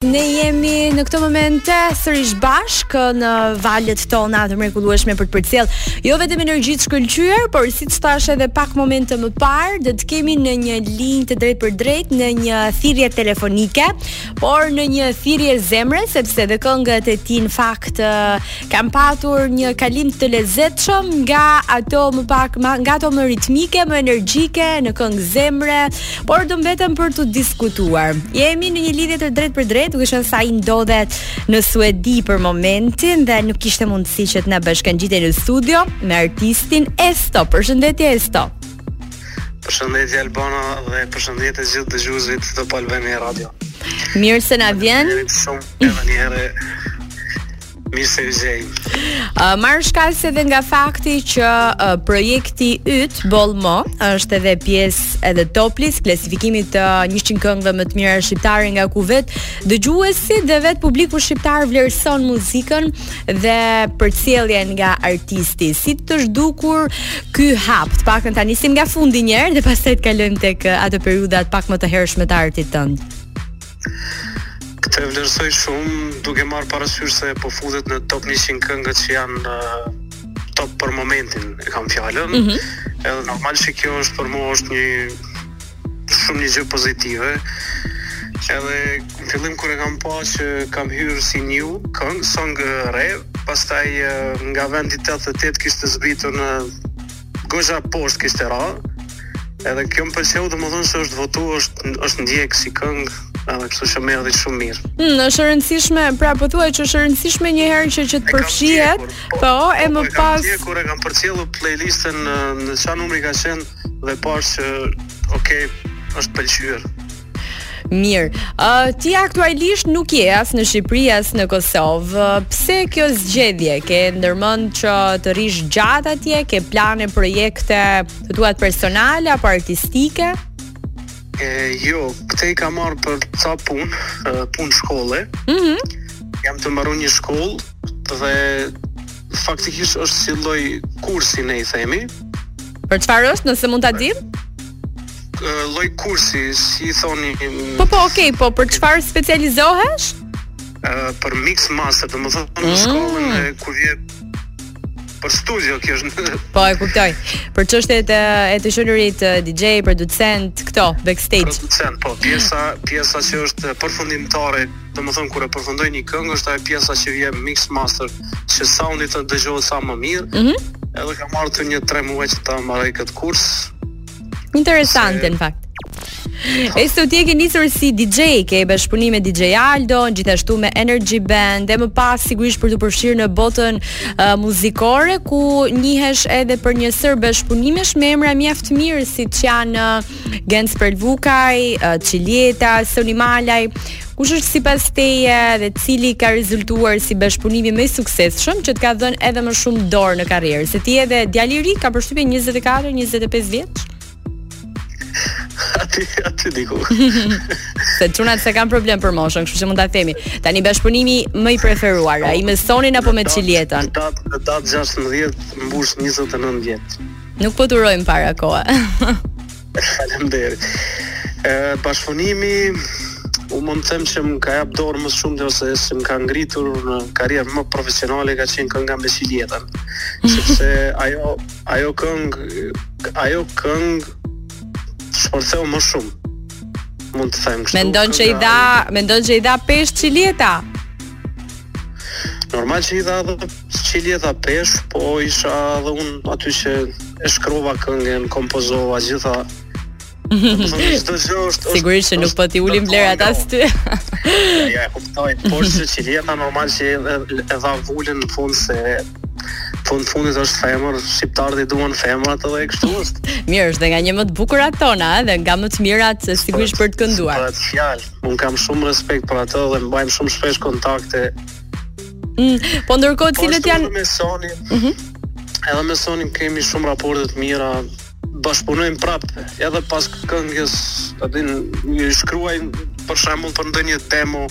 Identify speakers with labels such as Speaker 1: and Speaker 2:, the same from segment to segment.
Speaker 1: Ne jemi në këtë moment sërish bashk në valët tona të mrekullueshme për të përcjell jo vetëm energji të shkëlqyer, por siç thash edhe pak momente më parë, do të kemi në një linjë të drejtpërdrejtë në një thirrje telefonike, por në një thirrje zemre sepse dhe këngët e tij në fakt kanë patur një kalim të lezetshëm nga ato më pak nga ato më ritmike, më energjike në këngë zemre, Por do mbeten për t'u diskutuar. Jemi në një lidhje të drejtpërdrejtë, duke qenë se ai ndodhet në Suedi për momentin dhe nuk kishte mundësi që të na bashkangjitej në studio me artistin Esto. Përshëndetje Esto.
Speaker 2: Përshëndetje Albana dhe përshëndetje gjithë dëgjuesve të Top Albania Radio.
Speaker 1: Mirë se na vjen.
Speaker 2: Shumë faleminderit Mirë se ju gjej.
Speaker 1: Uh, Marr shkas edhe nga fakti që uh, projekti yt Bolmo është edhe pjesë e Top List klasifikimit të uh, 100 këngëve më të mira shqiptare nga ku vetë dëgjuesit dhe vetë publiku shqiptar vlerëson muzikën dhe përcjelljen nga artisti. Si t'është dukur ky hap? Të paktën ta nisim nga fundi një herë dhe pastaj të kalojmë tek uh, ato periudha pak më të hershme të artit tënd.
Speaker 2: Këtë e vlerësoj shumë, duke marrë parasysh se po futet në top 100 këngët që janë uh, top për momentin, e kam fjalën. Mm -hmm. Edhe normal që kjo është për mua është një shumë një gjë pozitive. Edhe në fillim kur e kam pa që kam hyrë si new këngë, song e re, pastaj uh, nga vendi 88 kishte zbritur në Goxha poshtë kishte ra. Edhe kjo më pëlqeu domethënë se është votu, është është ndjek si këngë, edhe kështu që më erdhi shumë mirë.
Speaker 1: Mm, është e rëndësishme, pra po thuaj që është e rëndësishme një herë që që të përfshihet, po, po, e më
Speaker 2: po,
Speaker 1: pas.
Speaker 2: Kur e kam përcjellur playlistën në çfarë numri ka qenë dhe pash që okay, është pëlqyer.
Speaker 1: Mirë. Ë uh, ti aktualisht nuk je as në Shqipëri as në Kosovë. Pse kjo zgjedhje? Ke ndërmend që të rrish gjatë atje? Ke plane, projekte të tua personale apo artistike?
Speaker 2: E, jo, këtë i ka marrë për ca pun, pun shkolle.
Speaker 1: Mm -hmm.
Speaker 2: Jam tu mbaru një shkollë dhe Faktikisht është si lloj kursi ne i themi.
Speaker 1: Për çfarë është, nëse mund ta dim?
Speaker 2: Lloj kursi, si i thoni.
Speaker 1: Po po, okay, po për çfarë specializohesh?
Speaker 2: për mix master, domethënë në mm. shkollën e ku vjen për studio kjo është.
Speaker 1: Po e kuptoj. Për çështjet e e të qenurit DJ, producent këto backstage.
Speaker 2: Producent, po pjesa pjesa që është përfundimtare Domethënë kur e përfundoj një këngë është ajo pjesa që vjen mix master, që soundi të dëgjohet sa më mirë.
Speaker 1: Mhm. Mm
Speaker 2: edhe kam marrë një 3 muaj që ta marrë këtë kurs.
Speaker 1: Interesante se... në fakt. Se ti e ke nisur si DJ, ke bashkëpunuar me DJ Aldo, gjithashtu me Energy Band, dhe më pas sigurisht për t'u përfshirë në botën uh, muzikore, ku njihesh edhe për një sërë bashkëpunimesh me emra mjaft të mirë, siç janë uh, Genc Prelvukaj, Çiljeta, Soni Malaj, kush është sipas teje dhe cili ka rezultuar si bashkëpunimi më i suksesshëm që të ka dhënë edhe më shumë dorë në karrierë? Se ti je edhe djalë i ri kam përshtypje 24, 25 vjeç?
Speaker 2: Aty, aty diku.
Speaker 1: se çunat s'e kanë problem për moshën, kështu që mund ta themi. Tani bashkëpunimi më i preferuar, ai me Sonin apo me Çiljetën?
Speaker 2: Në datë 16 mbush 29 vjet.
Speaker 1: Nuk po t'urojmë para kohe.
Speaker 2: Faleminderit. Ë bashkëpunimi unë mund të them që më ka jap dorë më shumë dhe ose se më ka ngritur në karrierë më profesionale ka qenë kënga me Çiljetën. Sepse ajo ajo këngë ajo këngë shpërtheu më shumë. Mund të them kështu.
Speaker 1: Mendon që i dha, mendon që i dha peshë Çiljeta.
Speaker 2: Normal që i dha dhe Çiljeta peshë, po isha dhe unë aty që e shkrova këngën, kompozova, gjitha.
Speaker 1: Sigurisht që nuk po t'i ulim vlerat as ty.
Speaker 2: Ja, kuptoj, por se Çiljeta normal që e, e dha vulën në fund se në fund të fundit është femër, shqiptarët i duan femrat edhe kështu është.
Speaker 1: Mirë, është dhe një nga më të bukurat tona, edhe nga më të mirat se sigurisht për të kënduar.
Speaker 2: Për atë fjalë, unë kam shumë respekt për atë dhe mbajmë shumë shpesh kontakte
Speaker 1: Mm, po ndërkohë
Speaker 2: po,
Speaker 1: si jeni
Speaker 2: me Sonin?
Speaker 1: Ëh. Mhm.
Speaker 2: Edhe me Sonin kemi shumë raporte të mira, bashkëpunojmë prapë. Edhe pas këngës, do të thënë, shkruaj për shembull për ndonjë demo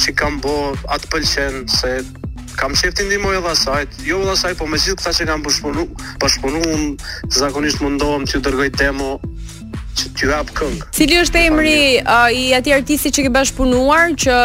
Speaker 2: që kam bë, a të pëlqen se kam qejf t'i ndihmoj edhe asaj, jo edhe asaj, po me gjithë këta që kam bashkëpunu, bashkëpunu unë, zakonisht mundohem që t'u dërgoj demo, që t'ju jap këngë.
Speaker 1: Cili është emri uh, i atij artisti që ke bashkëpunuar që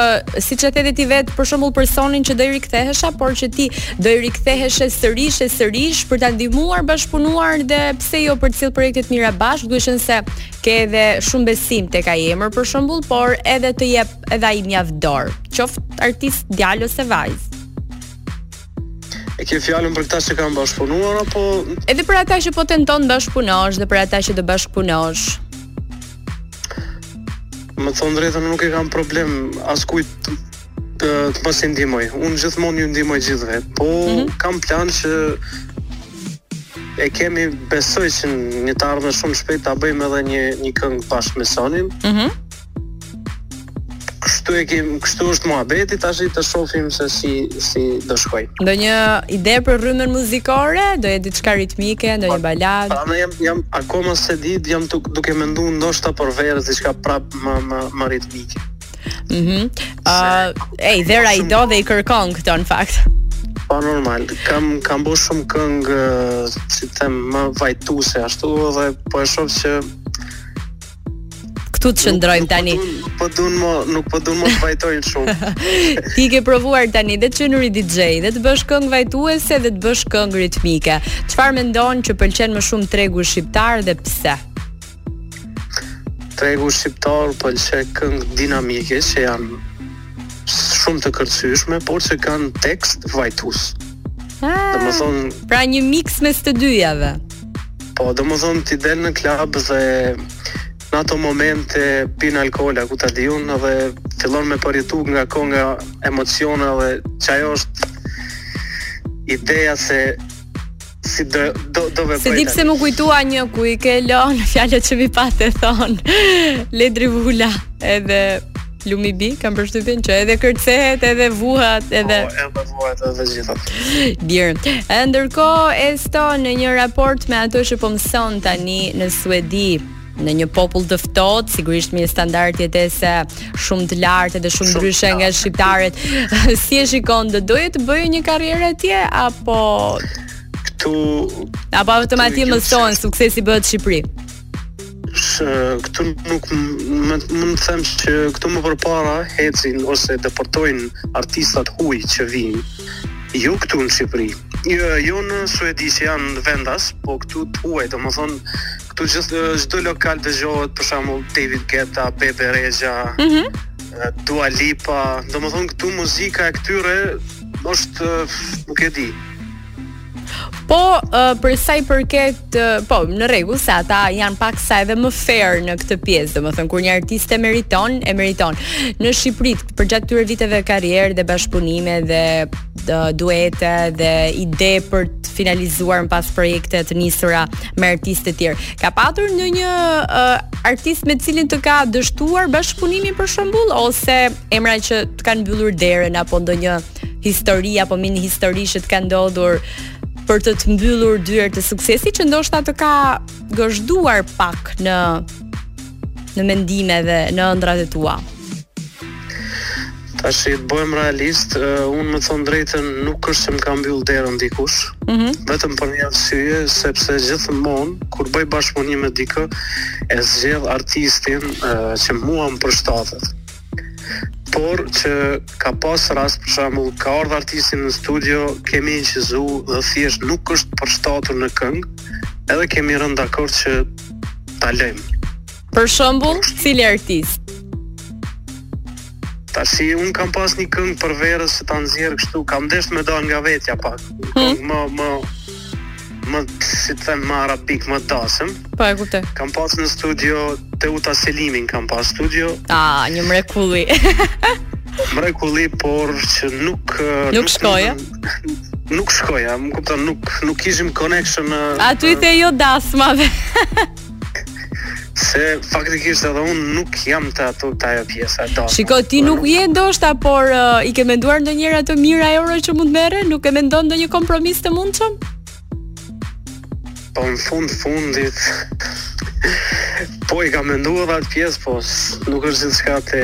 Speaker 1: siç e the dhe ti vetë për shembull për Sonin që do i rikthehesha, por që ti do i riktheheshe sërish e sërish për ta ndihmuar bashkëpunuar dhe pse jo për të sjellë projekte të mira bashkë, duke qenë se ke edhe shumë besim tek ai emër për shembull, por edhe të jep edhe ai mjaft dorë. Qoftë artist djalë ose vajzë.
Speaker 2: E ke fjalën për këta që kam bashkëpunuar apo
Speaker 1: edhe për ata që po tenton të bashkëpunosh dhe për ata që do bashkëpunosh?
Speaker 2: Me thon të drejtën nuk e kam problem askujt të mos i ndihmoj. Unë gjithmonë ju ndihmoj gjithëve, po mm -hmm. kam plan që e kemi besoj që në një të ardhme shumë shpejt ta bëjmë edhe një një këngë bashkë me Sonin.
Speaker 1: Mhm. Mm
Speaker 2: Kështu e kem, kështu është muhabeti, tash të shohim se si si do shkojë.
Speaker 1: Ndonjë ide për rrymën muzikore, do jetë diçka ritmike, ndonjë baladë.
Speaker 2: Po, jam jam akoma s'e di, jam tuk, duke menduar ndoshta për verë diçka prap më më më ritmike.
Speaker 1: Mhm. Mm Ëh, uh, ej, vera i do dhe i kërkon këto në fakt.
Speaker 2: Po normal, kam kam bërë shumë këngë, si të them, më vajtuse ashtu dhe po e shoh që
Speaker 1: Këtu të qëndrojmë tani.
Speaker 2: Po duan më, nuk po duan më të vajtojnë shumë.
Speaker 1: Ti ke provuar tani dhe të qenurit DJ dhe të bësh këngë vajtuese dhe të bësh këngë ritmike. Çfarë mendon që pëlqen më shumë tregu shqiptar dhe pse?
Speaker 2: Tregu shqiptar pëlqen këngë dinamike që janë shumë të kërcyshme, por që kanë tekst vajtus.
Speaker 1: Ah, pra një mix mes të dyjave.
Speaker 2: Po, domethonë ti del në klab dhe në ato momente pin alkool a ku ta di un dhe fillon me përjetu nga konga emocione dhe kjo është ideja se si do do do
Speaker 1: vetë. S'e di pse m'u kujtua një Ku i ke lon fjalët që m'i pate thon. Ledri Vula edhe Lumi B, kam përshtypjen që edhe kërcehet, edhe vuhat, edhe
Speaker 2: Po, edhe vuhat edhe gjitha.
Speaker 1: Bjerë. E ndërkohë Esto në një raport me ato që po mëson tani në Suedi, në një popull të ftohtë, sigurisht me standarde jetese shumë të larta dhe shumë ndryshe nga shqiptarët. si e shikon, do doje të bëje një karrierë atje apo
Speaker 2: këtu
Speaker 1: apo automatikisht mëson suksesi bëhet në Shqipëri?
Speaker 2: Shë, këtu mund të them që këtu më përpara hecin ose depërtojnë artistat e huaj që vijnë. Jo këtu në Shqipëri. Jo, jo në Suedi që janë vendas, po këtu të huaj, domethënë këtu gjithë çdo lokal dëgjohet për shembull David Guetta, Bebe Rexha,
Speaker 1: mm -hmm.
Speaker 2: Dua Lipa, domethënë këtu muzika e këtyre është nuk e di.
Speaker 1: Po, uh, për sa i përket, uh, po, në rregull se ata janë pak sa edhe më fair në këtë pjesë, domethënë kur një artist e meriton, e meriton. Në Shqipëri, përgjatë këtyre viteve karrierë dhe bashkëpunime dhe uh, duete dhe ide për të finalizuar më pas projekte të nisura me artistë të tjerë. Ka patur ndonjë uh, artist me të cilin të ka dështuar bashkëpunimi për shembull ose emra që të kanë mbyllur derën apo ndonjë uh, histori apo mini histori që të ka ndodhur për të të mbyllur dyert e suksesit që ndoshta të ka gozhduar pak në në mendime dhe në ëndrrat e tua.
Speaker 2: Tashi t'bëhemi realist, uh, unë me thon drejtën nuk është se më ka mbyll derën dikush.
Speaker 1: Mm -hmm.
Speaker 2: Vetëm për një arsye sepse gjithmonë kur bëj bashkëpunim me dikë e zgjedh artistin uh, që mua më përshtatet. por që ka pas rast për shembull ka ardhur artisti në studio, kemi inqizu dhe thjesht nuk është përshtatur në këngë, edhe kemi rënë dakord që ta lëmë.
Speaker 1: Për shembull, cili artist?
Speaker 2: Tashi unë kam pas një këngë për verë që ta nxjerr kështu, kam desh me dal nga vetja pak. Hmm? Më më më si të them më arabik më dasmë.
Speaker 1: Po e kuptoj.
Speaker 2: Kam pas në studio Teuta Selimin, kam pas studio.
Speaker 1: Ah, një mrekulli.
Speaker 2: mrekulli, por që nuk
Speaker 1: nuk, nuk shkoja.
Speaker 2: Nuk shkoja, më kupton, nuk nuk kishim connection në
Speaker 1: Aty te jo dasmave.
Speaker 2: Se faktikisht edhe unë nuk jam te ato te ajo pjesa do.
Speaker 1: Shiko ti po, nuk je ndoshta, por uh, i ke menduar ndonjëherë ato mijëra euro që mund të merrje, nuk e mendon ndonjë kompromis të mundshëm?
Speaker 2: Po në fund fundit po i kam menduar atë pjesë, po nuk është diçka të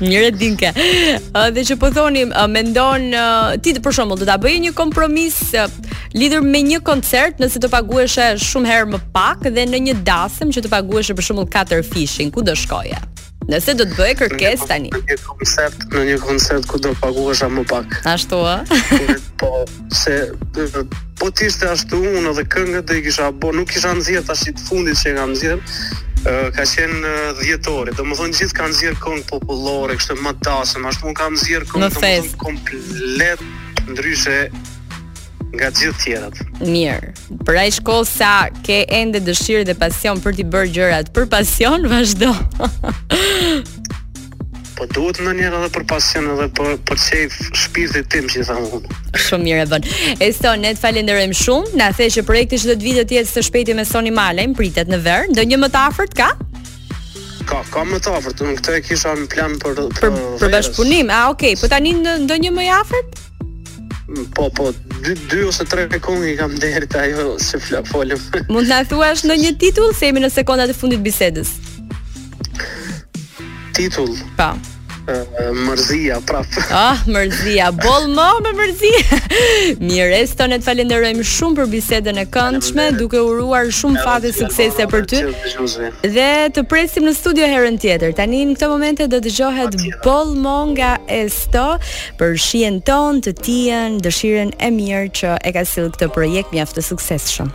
Speaker 1: Njëre dinke. Uh, dhe që po thoni, uh, mendon uh, ti për shembull do ta bëje një kompromis uh, lidhur me një koncert nëse të paguheshe shumë herë më pak dhe në një dasmë që të paguheshe për shembull katërfishin, ku do shkoje? Nëse do të bëhej kërkesë tani.
Speaker 2: Në një koncert, në një koncert ku do paguhesha më pak.
Speaker 1: Ashtu ë?
Speaker 2: po, se po të ishte ashtu unë edhe këngët do i kisha bo, nuk kisha nxjerr tash të fundit që kam nxjerr, ka qenë dhjetori. Domethënë gjithë kanë nxjerr këngë popullore, kështu më dasmë, ashtu unë kam nxjerr këngë
Speaker 1: domethënë
Speaker 2: komplet ndryshe nga gjithë tjerat.
Speaker 1: Mirë, për aq kohë sa ke ende dëshirë dhe pasion për t'i bërë gjërat, për pasion vazhdo.
Speaker 2: Po duhet ndonjëherë edhe për pasion edhe për për qejf shpirtit tim që i them unë.
Speaker 1: Shumë mirë e bën. Eston, ne të falenderojmë shumë. Na the që projekti që do të vijë do të jetë së shpejti me Soni Malajn, pritet në verë. Ndonjë më të afërt ka?
Speaker 2: Ka, ka më të afërt. Unë këtë e kisha në plan për për,
Speaker 1: për, për bashkëpunim. Ah, okay. Po tani ndonjë më i afërt?
Speaker 2: Mm, po, po, dy, dy ose tre këngë i kam deri te ajo se folëm.
Speaker 1: Mund të na thuash ndonjë titull, jemi në sekondat e fundit bisedës.
Speaker 2: Titull.
Speaker 1: Pa.
Speaker 2: Po. Mërzia, prap.
Speaker 1: Ah, mërzia, boll mo me mërzia. Mirë, Esto, ne të falënderojmë shumë për bisedën e këndshme, duke uruar shumë fat e suksese për ty. Dhe të presim në studio herën tjetër. Tani në këto momente do të dëgjohet Boll mo nga Esto për shijen tonë, të tijën, dëshirën e mirë që e ka sjellë këtë projekt mjaft të suksesshëm.